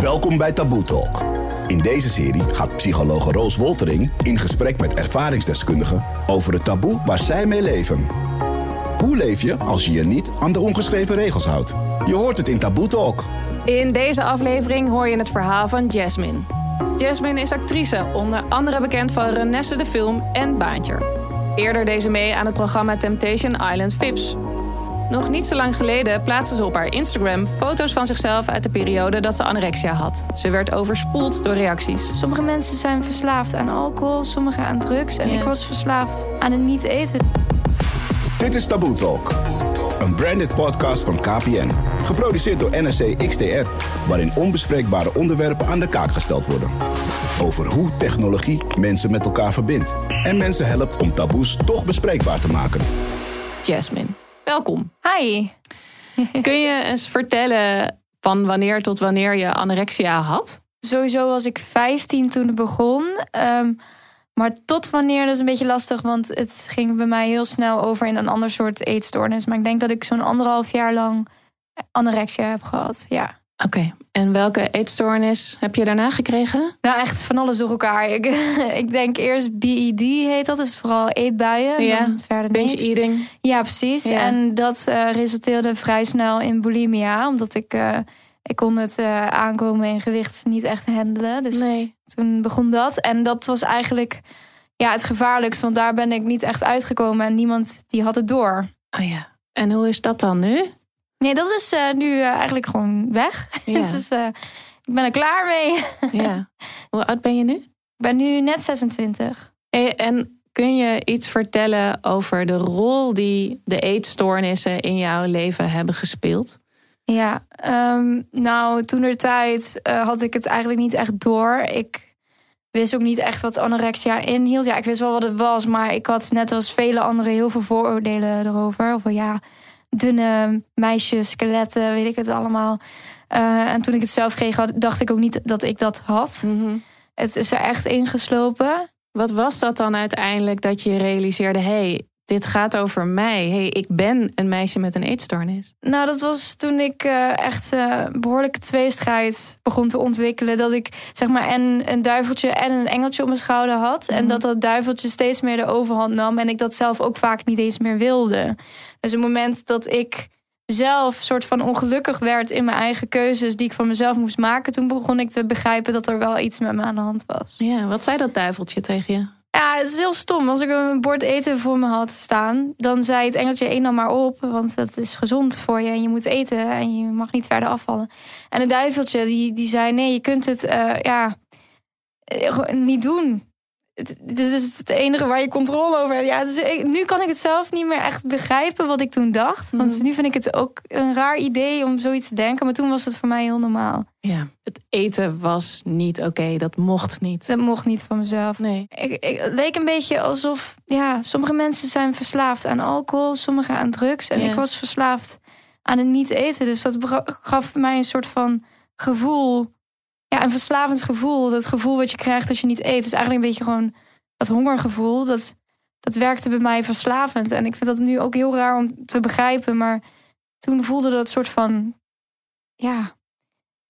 Welkom bij Taboe Talk. In deze serie gaat psychologe Roos Woltering in gesprek met ervaringsdeskundigen over het taboe waar zij mee leven. Hoe leef je als je je niet aan de ongeschreven regels houdt? Je hoort het in Taboe Talk. In deze aflevering hoor je het verhaal van Jasmine. Jasmine is actrice, onder andere bekend van Renesse de Film en Baantje. Eerder deed ze mee aan het programma Temptation Island Vips. Nog niet zo lang geleden plaatste ze op haar Instagram foto's van zichzelf uit de periode dat ze anorexia had. Ze werd overspoeld door reacties. Sommige mensen zijn verslaafd aan alcohol, sommigen aan drugs. En Ja. ik was verslaafd aan het niet eten. Dit is Taboe Talk. Een branded podcast van KPN. Geproduceerd door NSC XTR. Waarin onbespreekbare onderwerpen aan de kaak gesteld worden. Over hoe technologie mensen met elkaar verbindt. En mensen helpt om taboes toch bespreekbaar te maken. Jasmine, welkom. Hi. Kun je eens vertellen van wanneer tot wanneer je anorexia had? Sowieso was ik 15 toen het begon. Ehm, maar tot wanneer, dat is een beetje lastig. Want het ging bij mij heel snel over in een ander soort eetstoornis. Maar ik denk dat ik zo'n anderhalf jaar lang anorexia heb gehad. Ja. Oké, en welke eetstoornis heb je daarna gekregen? Nou, echt van alles door elkaar. Ik, ik denk eerst BED heet dat. Dus vooral eetbuien. Ja, Dan verder Binge niks. eating. Ja, precies. Ja. En dat eh, resulteerde vrij snel in bulimia. Omdat ik, eh, ik kon het eh, aankomen in gewicht niet echt handelen. Dus Nee. toen begon dat. En dat was eigenlijk ja, het gevaarlijkste. Want daar ben ik niet echt uitgekomen. En niemand die had het door. Oh ja. En hoe is dat dan nu? Nee, dat is eh, nu eh, eigenlijk gewoon weg. Ja. dus ik ben er klaar mee. ja. Hoe oud ben je nu? ik ben nu net 26. Hey, En kun je iets vertellen over de rol die de eetstoornissen in jouw leven hebben gespeeld? Ja, ehm, nou, toen de tijd had ik het eigenlijk niet echt door. Ik wist ook niet echt wat anorexia inhield. Ja, ik wist wel wat het was, maar ik had net als vele anderen heel veel vooroordelen erover. Of ja, dunne meisjes, skeletten, weet ik het allemaal. Eh, en toen ik het zelf kreeg, had- dacht ik ook niet dat ik dat had. Het is er echt ingeslopen. Wat was dat dan uiteindelijk dat je realiseerde: hé, hey, dit gaat over mij. hey, ik ben een meisje met een eetstoornis. Nou, dat was toen ik eh, echt eh behoorlijke tweestrijd begon te ontwikkelen. Dat ik zeg maar en een duiveltje en een engeltje op mijn schouder had. En Mhm. dat dat duiveltje steeds meer de overhand nam. En ik dat zelf ook vaak niet eens meer wilde. Dus het moment dat ik zelf soort van ongelukkig werd in mijn eigen keuzes die ik van mezelf moest maken. Toen begon ik te begrijpen dat er wel iets met me aan de hand was. Ja, wat zei dat duiveltje tegen je? Ja, het is heel stom. Als ik een bord eten voor me had staan, dan zei het engeltje één dan maar op. Want dat is gezond voor je en je moet eten en je mag niet verder afvallen. En het duiveltje, die, die zei nee, je kunt het eh, ja, eh, niet doen. Dit is het enige waar je controle over hebt. Ja, dus ik- nu kan ik het zelf niet meer echt begrijpen wat ik toen dacht. Want Mhm. nu vind ik het ook een raar idee om zoiets te denken. Maar toen was het voor mij heel normaal. Ja, het eten was niet oké, dat mocht niet. Dat mocht niet van mezelf. Nee. Ik, ik, het leek een beetje alsof, ja, sommige mensen zijn verslaafd aan alcohol, sommigen aan drugs. En Ja. ik was verslaafd aan het niet eten. Dus dat gaf mij een soort van gevoel, ja, een verslavend gevoel. Dat gevoel wat je krijgt als je niet eet. Dus eigenlijk een beetje gewoon dat hongergevoel. Dat, dat werkte bij mij verslavend. En ik vind dat nu ook heel raar om te begrijpen. Maar toen voelde dat soort van, ja,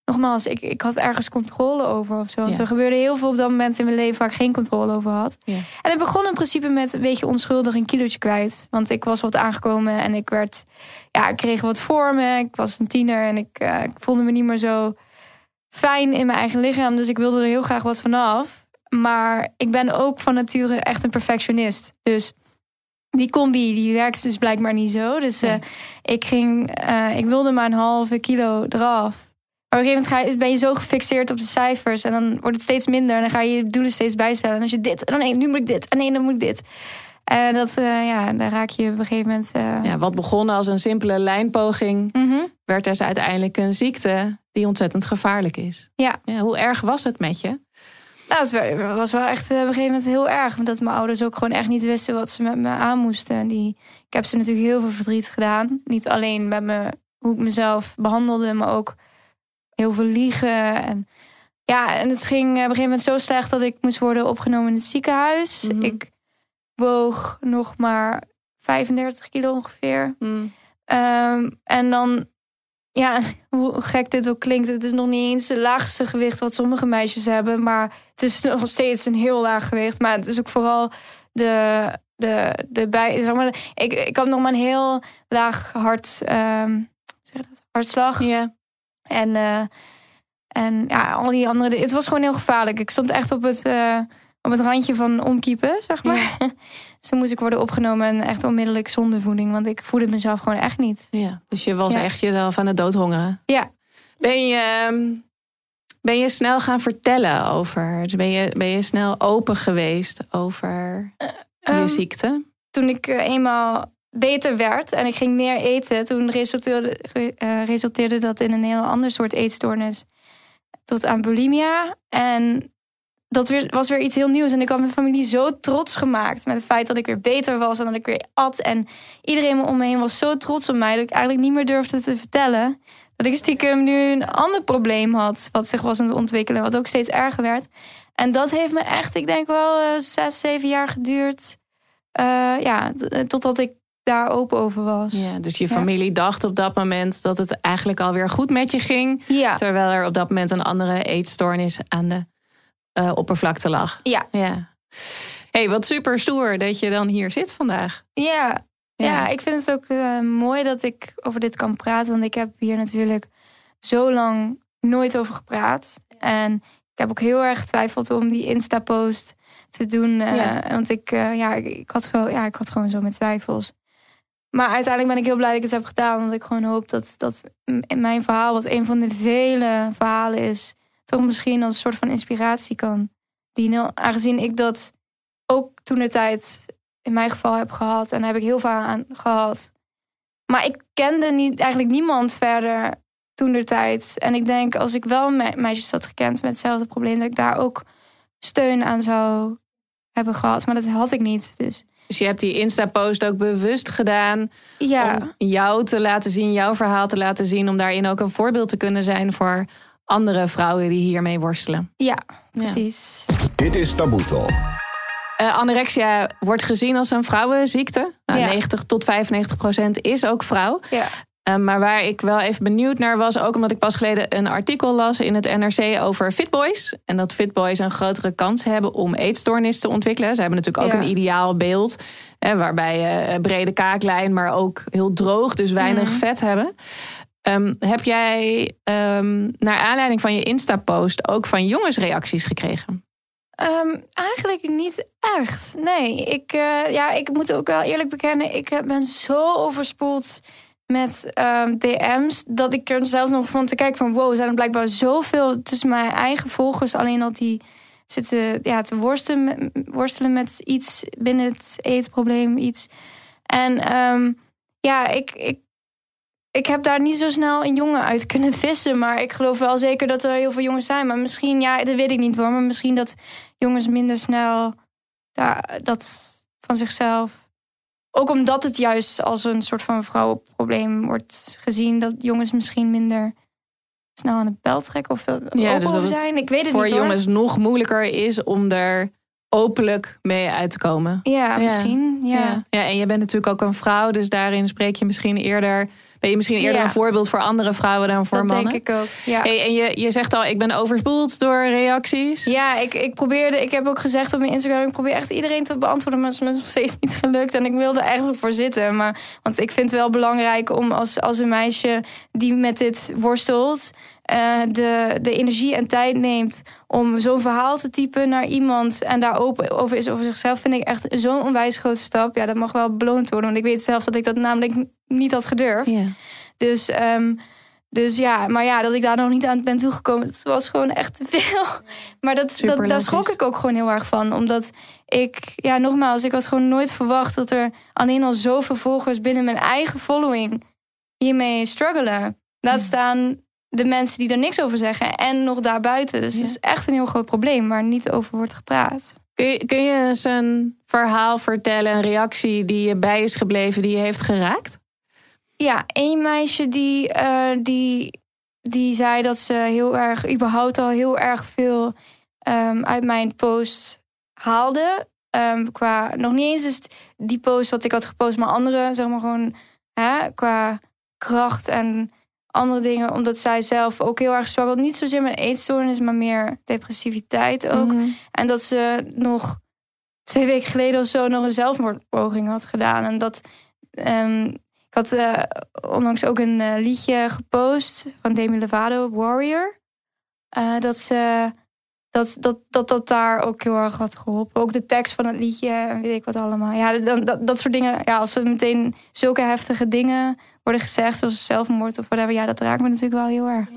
nogmaals, ik, ik had ergens controle over of zo. Want Ja. er gebeurde heel veel op dat moment in mijn leven waar ik geen controle over had. Ja. En het begon in principe met een beetje onschuldig een kilootje kwijt. Want ik was wat aangekomen en ik werd, ja, ik kreeg wat vormen. Ik was een tiener en ik, eh, ik voelde me niet meer zo fijn in mijn eigen lichaam. Dus ik wilde er heel graag wat vanaf. Maar ik ben ook van nature echt een perfectionist. Dus die combi die werkt dus blijkbaar niet zo. Dus eh, Nee. ik ging, eh, ik wilde maar een halve kilo eraf. Maar op een gegeven moment ben je zo gefixeerd op de cijfers. En dan wordt het steeds minder. En dan ga je je doelen steeds bijstellen. En als je dit, en dan nee, nu moet ik dit. En nee, dan moet ik dit. En dat, eh, ja, daar raak je op een gegeven moment... eh, Ja, wat begon als een simpele lijnpoging, mhm. werd dus uiteindelijk een ziekte die ontzettend gevaarlijk is. Ja. hoe erg was het met je? Nou, het wa- was wel echt eh, op een gegeven moment heel erg. Omdat mijn ouders ook gewoon echt niet wisten wat ze met me aan moesten. Die, ik heb ze natuurlijk heel veel verdriet gedaan. Niet alleen met me, hoe ik mezelf behandelde, maar ook heel veel liegen. En, ja, en het ging op een gegeven moment zo slecht dat ik moest worden opgenomen in het ziekenhuis. Mhm. Ik woog nog maar 35 kilo ongeveer. Mm. Ehm, en dan ja, hoe gek dit ook klinkt, het is nog niet eens het laagste gewicht wat sommige meisjes hebben. Maar het is nog steeds een heel laag gewicht. Maar het is ook vooral de, de, de bij. Zeg maar, ik, ik had nog maar een heel laag hart, ehm, zeg dat, hartslag. Ja. En, uh, en ja, al die andere. Het was gewoon heel gevaarlijk. Ik stond echt op het, uh, op het randje van omkiepen, zeg maar. Ja. dus toen moest ik worden opgenomen en echt onmiddellijk zonder voeding. Want ik voelde mezelf gewoon echt niet. Ja, dus je was Ja. echt jezelf aan het doodhongeren. Ja. Ben je, ehm, ben je snel gaan vertellen over... Ben je, ben je snel open geweest over je Ehm, ziekte? toen ik eh, eenmaal beter werd en ik ging meer eten, toen resulteerde, re- eh, resulteerde dat in een heel ander soort eetstoornis. Tot aan bulimia. En dat weer, was weer iets heel nieuws. En ik had mijn familie zo trots gemaakt met het feit dat ik weer beter was en dat ik weer at. En iedereen om me heen was zo trots op mij dat ik eigenlijk niet meer durfde te vertellen. Dat ik stiekem nu een ander probleem had, wat zich was aan het ontwikkelen, wat ook steeds erger werd. En dat heeft me echt, ik denk wel, eh, zes, zeven jaar geduurd. Eh, ja, eh, totdat ik daar open over was. Ja, dus je Ja. familie dacht op dat moment dat het eigenlijk alweer goed met je ging. Ja, Terwijl er op dat moment een andere eetstoornis aan de eh, oppervlakte lag. ja, Ja. hey, wat super stoer dat je dan hier zit vandaag. ja. Ja, ik vind het ook eh, mooi dat ik over dit kan praten. Want ik heb hier natuurlijk zo lang nooit over gepraat. En ik heb ook heel erg getwijfeld om die Insta-post te doen. eh, Ja. Want ik, ja, ik, ik had zo, ja, ik had gewoon zo mijn twijfels. Maar uiteindelijk ben ik heel blij dat ik het heb gedaan. Want ik gewoon hoop dat, dat mijn verhaal, wat een van de vele verhalen is... toch misschien als een soort van inspiratie kan dienen. Aangezien ik dat ook toen de tijd in mijn geval heb gehad. En daar heb ik heel veel aan gehad. Maar ik kende niet, eigenlijk niemand verder toen de tijd. En ik denk als ik wel me- meisjes had gekend met hetzelfde probleem... dat ik daar ook steun aan zou hebben gehad. Maar dat had ik niet. Dus Dus je hebt die Insta-post ook bewust gedaan ja, om jou te laten zien, jouw verhaal te laten zien, om daarin ook een voorbeeld te kunnen zijn voor andere vrouwen die hiermee worstelen. ja, precies. Dit is Taboe Talk. Eh, anorexia wordt gezien als een vrouwenziekte. Nou, Ja. 90 tot 95 procent is ook vrouw. Ja. Eh, maar waar ik wel even benieuwd naar was, ook omdat ik pas geleden een artikel las in het NRC over fitboys. En dat fitboys een grotere kans hebben om eetstoornis te ontwikkelen. Ze hebben natuurlijk ook Ja. een ideaal beeld, hè, waarbij je een brede kaaklijn, maar ook heel droog, dus weinig Mhm. vet hebben. Ehm, heb jij ehm, naar aanleiding van je Insta-post ook van jongens reacties gekregen? Ehm, eigenlijk niet echt. Nee, ik, eh, ja, ik moet ook wel eerlijk bekennen, ik ben zo overspoeld met DM's dat ik er zelfs nog van te kijken van wow, zijn er blijkbaar zoveel tussen mijn eigen volgers alleen al die zitten ja, te worstelen, met- iets binnen het eetprobleem, iets. En ja, ik, ik, ik heb daar niet zo snel een jongen uit kunnen vissen. Maar ik geloof wel zeker dat er heel veel jongens zijn. Maar misschien, ja, dat weet ik niet hoor. Maar misschien dat jongens minder snel ja, dat van zichzelf. Ook omdat het juist als een soort van vrouwenprobleem wordt gezien. Dat jongens misschien minder snel aan de bel trekken. Of dat Ja, open dus dat zijn. Ik weet het voor niet hoor. jongens nog moeilijker is om er openlijk mee uit te komen. Ja, misschien. Ja. Ja. ja, en je bent natuurlijk ook een vrouw, dus daarin spreek je misschien eerder. Ben je misschien eerder Ja. een voorbeeld voor andere vrouwen dan voor dat mannen? denk ik ook. Ja. Hey, en je, je zegt al, ik ben overspoeld door reacties. Ja, ik, ik probeerde, ik heb ook gezegd op mijn Instagram, ik probeer echt iedereen te beantwoorden, maar het is me nog steeds niet gelukt. En ik wilde eigenlijk voor zitten. Maar, want ik vind het wel belangrijk om als, als een meisje die met dit worstelt, eh, de, de energie en tijd neemt om zo'n verhaal te typen naar iemand en daar open over is over zichzelf, vind ik echt zo'n onwijs grote stap. Ja, dat mag wel beloond worden, want ik weet zelf dat ik dat namelijk niet had gedurfd. Ja. Dus, ehm, dus ja, maar ja, dat ik daar nog niet aan ben toegekomen, het was gewoon echt te veel. Maar dat, Super dat, daar schrok ik ook gewoon heel erg van. Omdat ik, ja, nogmaals, ik had gewoon nooit verwacht dat er alleen al zoveel volgers binnen mijn eigen following hiermee struggelen. Laat staan de mensen die er niks over zeggen en nog daarbuiten. Dus Ja. het is echt een heel groot probleem waar niet over wordt gepraat. Kun, je, kun je eens een verhaal vertellen, een reactie die je bij is gebleven, die je heeft geraakt? Ja, één meisje die, eh, die, die zei dat ze heel erg, überhaupt al heel erg veel ehm, uit mijn post haalde. Ehm, qua, nog niet eens is die post wat ik had gepost, maar andere, zeg maar gewoon, hè, qua kracht en andere dingen. Omdat zij zelf ook heel erg struggelt. Niet zozeer met eetstoornis, maar meer depressiviteit ook. Mhm. En dat ze nog twee weken geleden of zo nog een zelfmoordpoging had gedaan. En dat. ehm, ik had eh, onlangs ook een eh, liedje gepost van Demi Lovato, Warrior. Eh, dat ze. Dat, dat, dat dat daar ook heel erg had geholpen. Ook de tekst van het liedje en weet ik wat allemaal. Ja, dat, dat, dat soort dingen. Ja, als er meteen zulke heftige dingen worden gezegd, zoals zelfmoord of whatever. Ja, dat raakt me natuurlijk wel heel erg.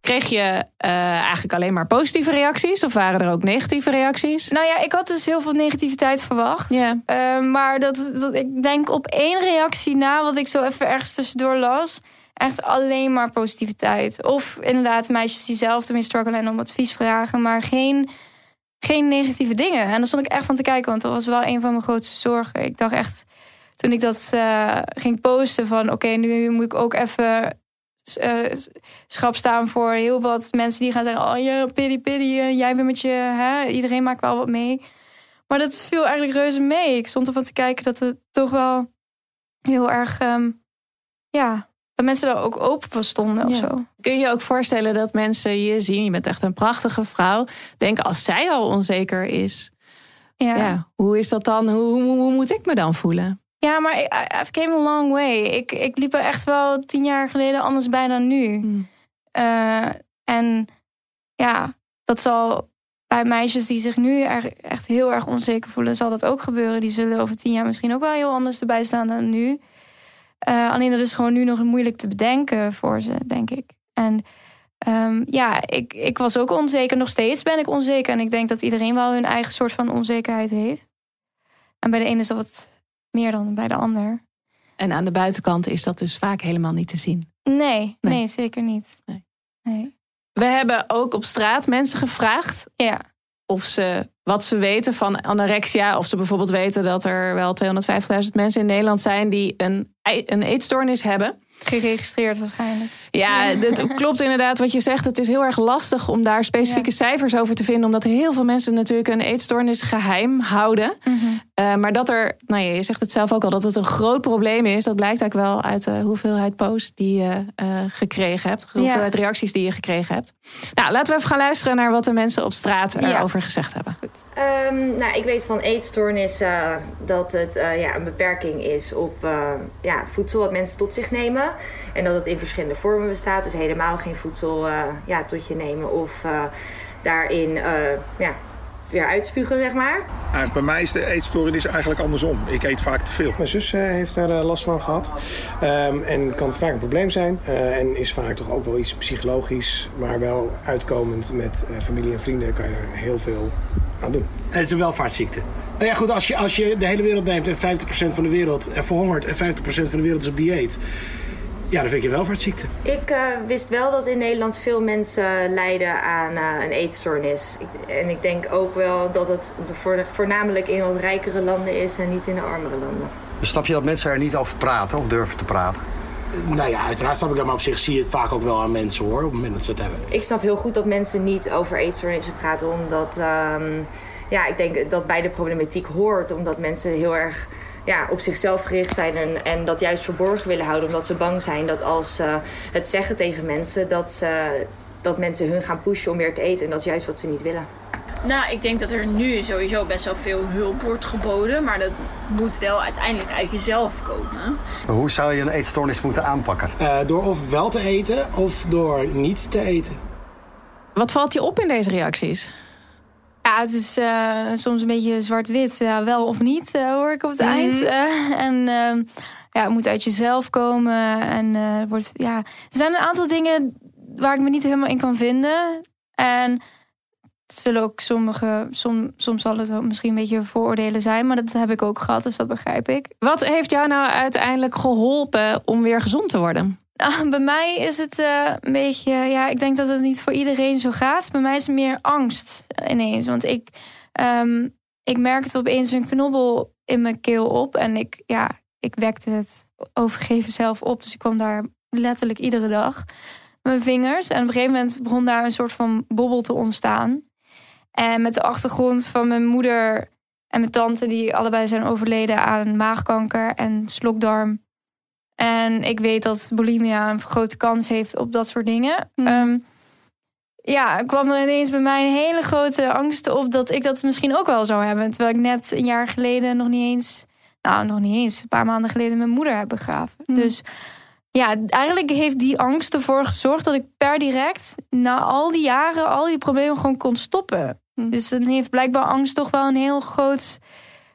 Kreeg je eh, eigenlijk alleen maar positieve reacties? Of waren er ook negatieve reacties? Nou ja, ik had dus heel veel negativiteit verwacht. Eh, maar dat, dat, ik denk op één reactie na, wat ik zo even ergens tussendoor las, echt alleen maar positiviteit. Of inderdaad meisjes die zelf ermee struggelen en om advies vragen, maar geen, geen negatieve dingen. En daar stond ik echt van te kijken, want dat was wel een van mijn grootste zorgen. Ik dacht echt, toen ik dat eh, ging posten van, oké, nu moet ik ook even schap staan voor heel wat mensen die gaan zeggen: Oh ja, pity, pity, eh, jij bent met je, hè? iedereen maakt wel wat mee. Maar dat viel eigenlijk reuze mee. Ik stond ervan te kijken dat het toch wel heel erg, ehm, ja, dat mensen daar ook open voor stonden of Ja. zo. Kun je je ook voorstellen dat mensen je zien, je bent echt een prachtige vrouw, denken als zij al onzeker is, Ja, ja. ja. hoe is dat dan? Hoe, hoe, hoe moet ik me dan voelen? maar I, I- I've came a long way. Ik, ik liep er echt wel tien jaar geleden anders bij dan nu. Hmm. Eh, en ja, dat zal bij meisjes die zich nu er- echt heel erg onzeker voelen, zal dat ook gebeuren. Die zullen over tien jaar misschien ook wel heel anders erbij staan dan nu. Eh, alleen dat is gewoon nu nog moeilijk te bedenken voor ze, denk ik. En ehm, ja, ik, ik was ook onzeker. Nog steeds ben ik onzeker. En ik denk dat iedereen wel hun eigen soort van onzekerheid heeft. En bij de ene is dat wat meer dan bij de ander. En aan de buitenkant is dat dus vaak helemaal niet te zien. Nee, Nee. nee, zeker niet. Nee. nee. We hebben ook op straat mensen gevraagd Ja. of ze wat ze weten van anorexia. Of ze bijvoorbeeld weten dat er wel 250.000 mensen in Nederland zijn die een, een eetstoornis hebben. Geregistreerd waarschijnlijk. Ja, het klopt inderdaad wat je zegt. Het is heel erg lastig om daar specifieke cijfers over te vinden. Omdat heel veel mensen natuurlijk een eetstoornis geheim houden. Eh, maar dat er, nou ja, je zegt het zelf ook al, dat het een groot probleem is. Dat blijkt eigenlijk wel uit de hoeveelheid posts die je eh, gekregen hebt. De Ja. hoeveelheid reacties die je gekregen hebt. Nou, laten we even gaan luisteren naar wat de mensen op straat Ja. erover gezegd hebben. Goed. Ehm, nou, ik weet van eetstoornissen dat het eh, ja, een beperking is op ja, voedsel wat mensen tot zich nemen. En dat het in verschillende vormen bestaat. Dus helemaal geen voedsel ja, tot je nemen of daarin ja, weer uitspugen, zeg maar. Eigenlijk bij mij is de eetstoornis eigenlijk andersom. Ik eet vaak te veel. Mijn zus eh, heeft daar eh, last van gehad. Ehm, en kan vaak een probleem zijn. Eh, en is vaak toch ook wel iets psychologisch. Maar wel uitkomend met eh, familie en vrienden kan je er heel veel aan doen. Het is een welvaartsziekte. Nou ja, goed, als je, als je de hele wereld neemt en 50% van de wereld verhongert en 50% van de wereld is op dieet. Ja, dan vind je een welvaartsziekte. Ik eh, wist wel dat in Nederland veel mensen lijden aan eh, een eetstoornis. Ik- en ik denk ook wel dat het voor- voornamelijk in wat rijkere landen is en niet in de armere landen. Dus snap je dat mensen er niet over praten of durven te praten? Nou ja, uiteraard snap ik dat, maar op zich zie je het vaak ook wel aan mensen hoor, op het moment dat ze het hebben. Ik snap heel goed dat mensen niet over eetstoornissen praten, omdat ehm, ja, ik denk dat bij de problematiek hoort, omdat mensen heel erg ja, op zichzelf gericht zijn en, en dat juist verborgen willen houden, omdat ze bang zijn dat als ze het zeggen tegen mensen, dat, ze, dat mensen hun gaan pushen om meer te eten. En dat is juist wat ze niet willen. Nou, ik denk dat er nu sowieso best wel veel hulp wordt geboden. Maar dat moet wel uiteindelijk uit jezelf komen. Maar hoe zou je een eetstoornis moeten aanpakken? Eh, door of wel te eten of door niet te eten. Wat valt je op in deze reacties? Ja, het is eh, soms een beetje zwart-wit. Ja, wel of niet, eh, hoor ik op het eind. Eh, en ehm, ja, het moet uit jezelf komen. En wordt, ja, er zijn een aantal dingen waar ik me niet helemaal in kan vinden. En het zullen ook sommige, som, soms zal het ook misschien een beetje vooroordelen zijn. Maar dat heb ik ook gehad, dus dat begrijp ik. Wat heeft jou nou uiteindelijk geholpen om weer gezond te worden? Ah, bij mij is het eh, een beetje, ja, ik denk dat het niet voor iedereen zo gaat. Bij mij is het meer angst ineens. Want ik, ehm, ik merkte opeens een knobbel in mijn keel op. En ik, ja, ik wekte het overgeven zelf op. Dus ik kwam daar letterlijk iedere dag. Mijn vingers. En op een gegeven moment begon daar een soort van bobbel te ontstaan. En met de achtergrond van mijn moeder En mijn tante, die allebei zijn overleden aan maagkanker en slokdarm. En ik weet dat bulimia een grote kans heeft op dat soort dingen. Ehm, ja, kwam er ineens bij mij een hele grote angst op dat ik dat misschien ook wel zou hebben. Terwijl ik net een jaar geleden nog niet eens, nou nog niet eens, een paar maanden geleden mijn moeder heb begraven. Dus ja, eigenlijk heeft die angst ervoor gezorgd dat ik per direct na al die jaren al die problemen gewoon kon stoppen. Dus dan heeft blijkbaar angst toch wel een heel groot,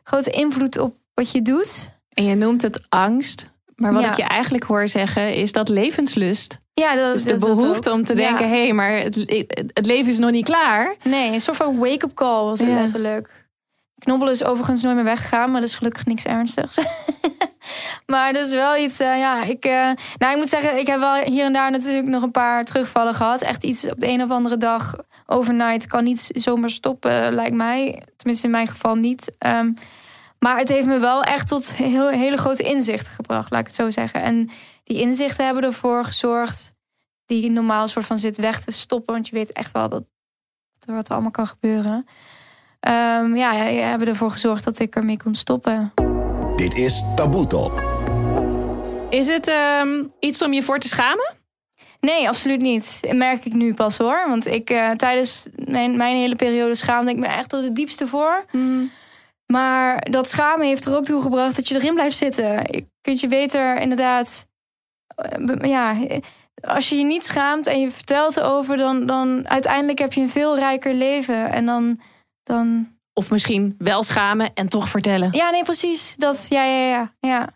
grote invloed op wat je doet. En je noemt het angst. Maar wat Ja. ik je eigenlijk hoor zeggen is dat levenslust. Ja, dat, Dus de dat- behoefte om te Ja. denken: hé, hey, maar het, het leven is nog niet klaar. Nee, een soort van wake-up call was het Ja. letterlijk. Knobbel is overigens nooit meer weggegaan, maar dat is gelukkig niks ernstigs. maar dat is wel iets, eh, ja, ik, eh, nou, ik moet zeggen, ik heb wel hier en daar natuurlijk nog een paar terugvallen gehad. Echt iets op de een of andere dag, overnight, kan niet zomaar stoppen, lijkt mij. Tenminste, in mijn geval niet. Ehm, maar het heeft me wel echt tot heel, hele grote inzichten gebracht, laat ik het zo zeggen. En die inzichten hebben ervoor gezorgd, die normaal soort van zit weg te stoppen. Want je weet echt wel dat wat er allemaal kan gebeuren. Ehm, ja, ja, ja, hebben ervoor gezorgd dat ik ermee kon stoppen. Dit is Taboe Talk. Is het ehm, iets om je voor te schamen? Nee, absoluut niet. Merk ik nu pas hoor. Want ik eh, tijdens mijn, mijn hele periode schaamde ik me echt tot het diepste voor. Maar dat schamen heeft er ook toe gebracht dat je erin blijft zitten. Je kunt je beter inderdaad. eh, Ja, als je je niet schaamt en je vertelt erover, dan, dan uiteindelijk heb je een veel rijker leven. En dan. dan Of misschien wel schamen en toch vertellen? ja, nee, precies. Dat, ja, ja, ja. ja.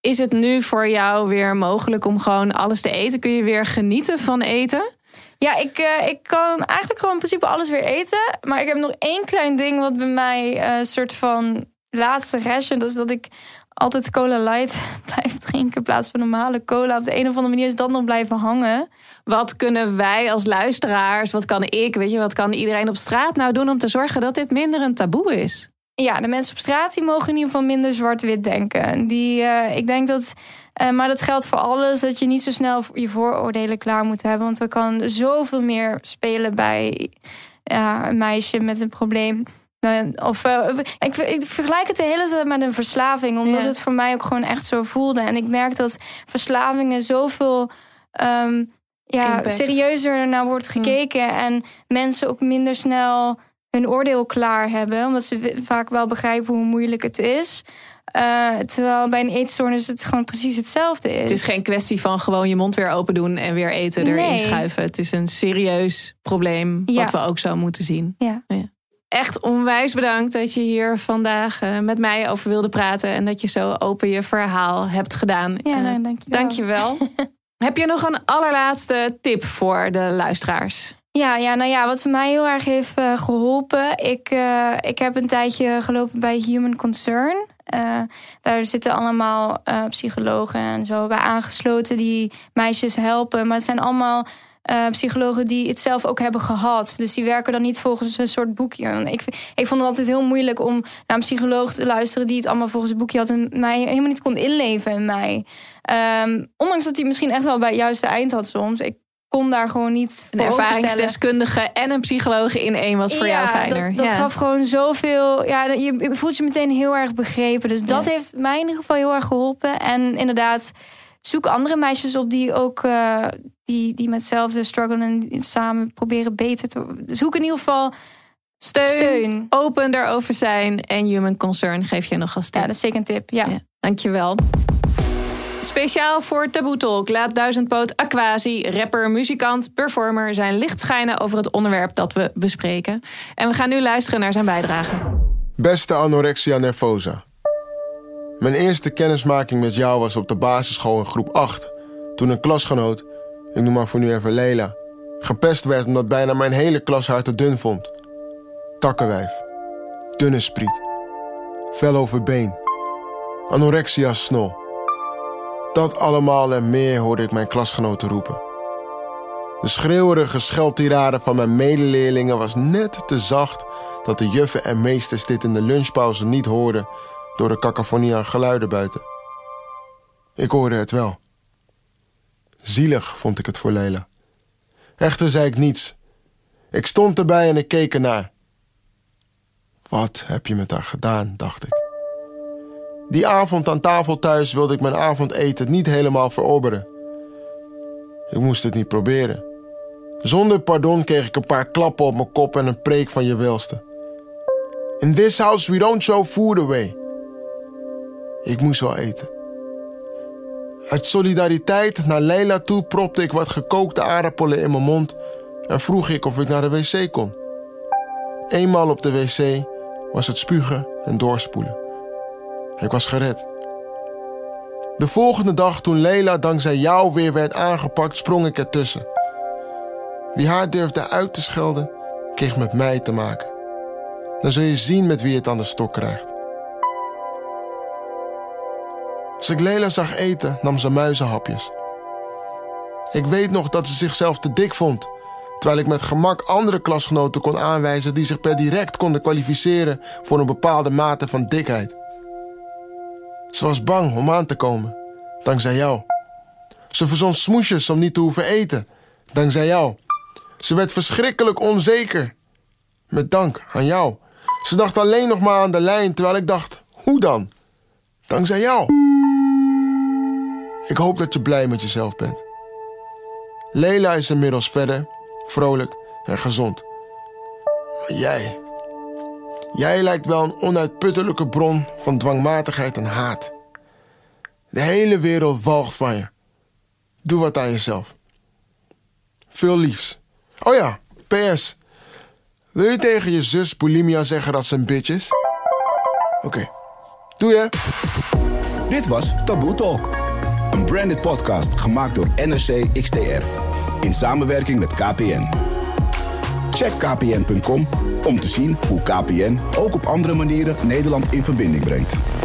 Is het nu voor jou weer mogelijk om gewoon alles te eten? Kun je weer genieten van eten? Ja, ik, eh, ik kan eigenlijk gewoon in principe alles weer eten. Maar ik heb nog één klein ding wat bij mij eh, een soort van laatste restje. Dat is dat ik altijd cola light blijf drinken in plaats van normale cola. Op de een of andere manier is dat nog blijven hangen. Wat kunnen wij als luisteraars, wat kan ik, weet je, wat kan iedereen op straat nou doen om te zorgen dat dit minder een taboe is? Ja, de mensen op straat die mogen in ieder geval minder zwart-wit denken. Die, eh, ik denk dat, eh, maar dat geldt voor alles, dat je niet zo snel je vooroordelen klaar moet hebben. Want er kan zoveel meer spelen bij ja, een meisje met een probleem. Of, eh, ik, ik vergelijk het de hele tijd met een verslaving, omdat Ja. het voor mij ook gewoon echt zo voelde. En ik merk dat verslavingen zoveel ehm, ja, Impact. serieuzer naar wordt gekeken. En mensen ook minder snel hun oordeel klaar hebben. Omdat ze vaak wel begrijpen hoe moeilijk het is. Eh, terwijl bij een eetstoornis het gewoon precies hetzelfde is. Het is geen kwestie van gewoon je mond weer open doen en weer eten erin Nee. schuiven. Het is een serieus probleem Ja. wat we ook zo moeten zien. Ja. Echt onwijs bedankt dat je hier vandaag eh, met mij over wilde praten en dat je zo open je verhaal hebt gedaan. Ja, Eh, nou, dankjewel. dankjewel. Heb je nog een allerlaatste tip voor de luisteraars? Ja, ja, nou ja, wat mij heel erg heeft eh, geholpen. Ik, eh, ik heb een tijdje gelopen bij Human Concern. Eh, daar zitten allemaal psychologen en zo bij aangesloten die meisjes helpen. Maar het zijn allemaal psychologen die het zelf ook hebben gehad. Dus die werken dan niet volgens een soort boekje. Ik vond het altijd heel moeilijk om naar een psycholoog te luisteren die het allemaal volgens een boekje had en mij helemaal niet kon inleven in mij. Ehm, ondanks dat hij misschien echt wel bij het juiste eind had soms. Ik kon daar gewoon niet Een ervaringsdeskundige en een psycholoog in één was voor jou fijner. Dat, dat Ja. gaf gewoon zoveel. Ja, je, voelt je meteen heel erg begrepen. Dus dat Ja. heeft mij in ieder geval heel erg geholpen. En inderdaad, zoek andere meisjes op die ook eh, die, die met hetzelfde struggelen en samen proberen beter te. Zoek in ieder geval Steun, steun. open daarover zijn en human concern geef je nog als tip. Ja, dat is zeker een tip. Ja. Ja, dankjewel. Speciaal voor Taboe Talk laat Duizendpoot Aquasi, rapper, muzikant, performer zijn licht schijnen over het onderwerp dat we bespreken. En we gaan nu luisteren naar zijn bijdrage. Beste anorexia nervosa. Mijn eerste kennismaking met jou was op de basisschool in groep 8. Toen een klasgenoot, ik noem maar voor nu even Leila, gepest werd omdat bijna mijn hele klas haar te dun vond. Takkenwijf, dunne spriet, vel over been, anorexia snol. Dat allemaal en meer hoorde ik mijn klasgenoten roepen. De schreeuwerige scheldtirade van mijn medeleerlingen was net te zacht dat de juffen en meesters dit in de lunchpauze niet hoorden door de cacophonie aan geluiden buiten. Ik hoorde het wel. Zielig vond ik het voor Leila. Echter zei ik niets. Ik stond erbij en ik keek ernaar. Wat heb je met haar gedaan, dacht ik. Die avond aan tafel thuis wilde ik mijn avondeten niet helemaal verorberen. Ik moest het niet proberen. Zonder pardon kreeg ik een paar klappen op mijn kop en een preek van je welste. In this house we don't show food away. Ik moest wel eten. Uit solidariteit naar Leila toe propte ik wat gekookte aardappelen in mijn mond en vroeg ik of ik naar de wc kon. Eenmaal op de wc was het spugen en doorspoelen. Ik was gered. De volgende dag, toen Leila dankzij jou weer werd aangepakt, sprong ik ertussen. Wie haar durfde uit te schelden, kreeg met mij te maken. Dan zul je zien met wie het aan de stok krijgt. Als ik Leila zag eten, nam ze muizenhapjes. Ik weet nog dat ze zichzelf te dik vond, terwijl ik met gemak andere klasgenoten kon aanwijzen die zich per direct konden kwalificeren voor een bepaalde mate van dikheid. Ze was bang om aan te komen, dankzij jou. Ze verzon smoesjes om niet te hoeven eten, dankzij jou. Ze werd verschrikkelijk onzeker, met dank aan jou. Ze dacht alleen nog maar aan de lijn, terwijl ik dacht: hoe dan? Dankzij jou. Ik hoop dat je blij met jezelf bent. Leila is inmiddels verder, vrolijk en gezond. Maar jij, jij lijkt wel een onuitputtelijke bron van dwangmatigheid en haat. De hele wereld walgt van je. Doe wat aan jezelf. Veel liefs. Oh ja, PS. Wil je tegen je zus Bulimia zeggen dat ze een bitch is? Oké. Doe je? Dit was Taboe Talk. Een branded podcast gemaakt door NRC XTR. In samenwerking met KPN. Check kpn.com om te zien hoe KPN ook op andere manieren Nederland in verbinding brengt.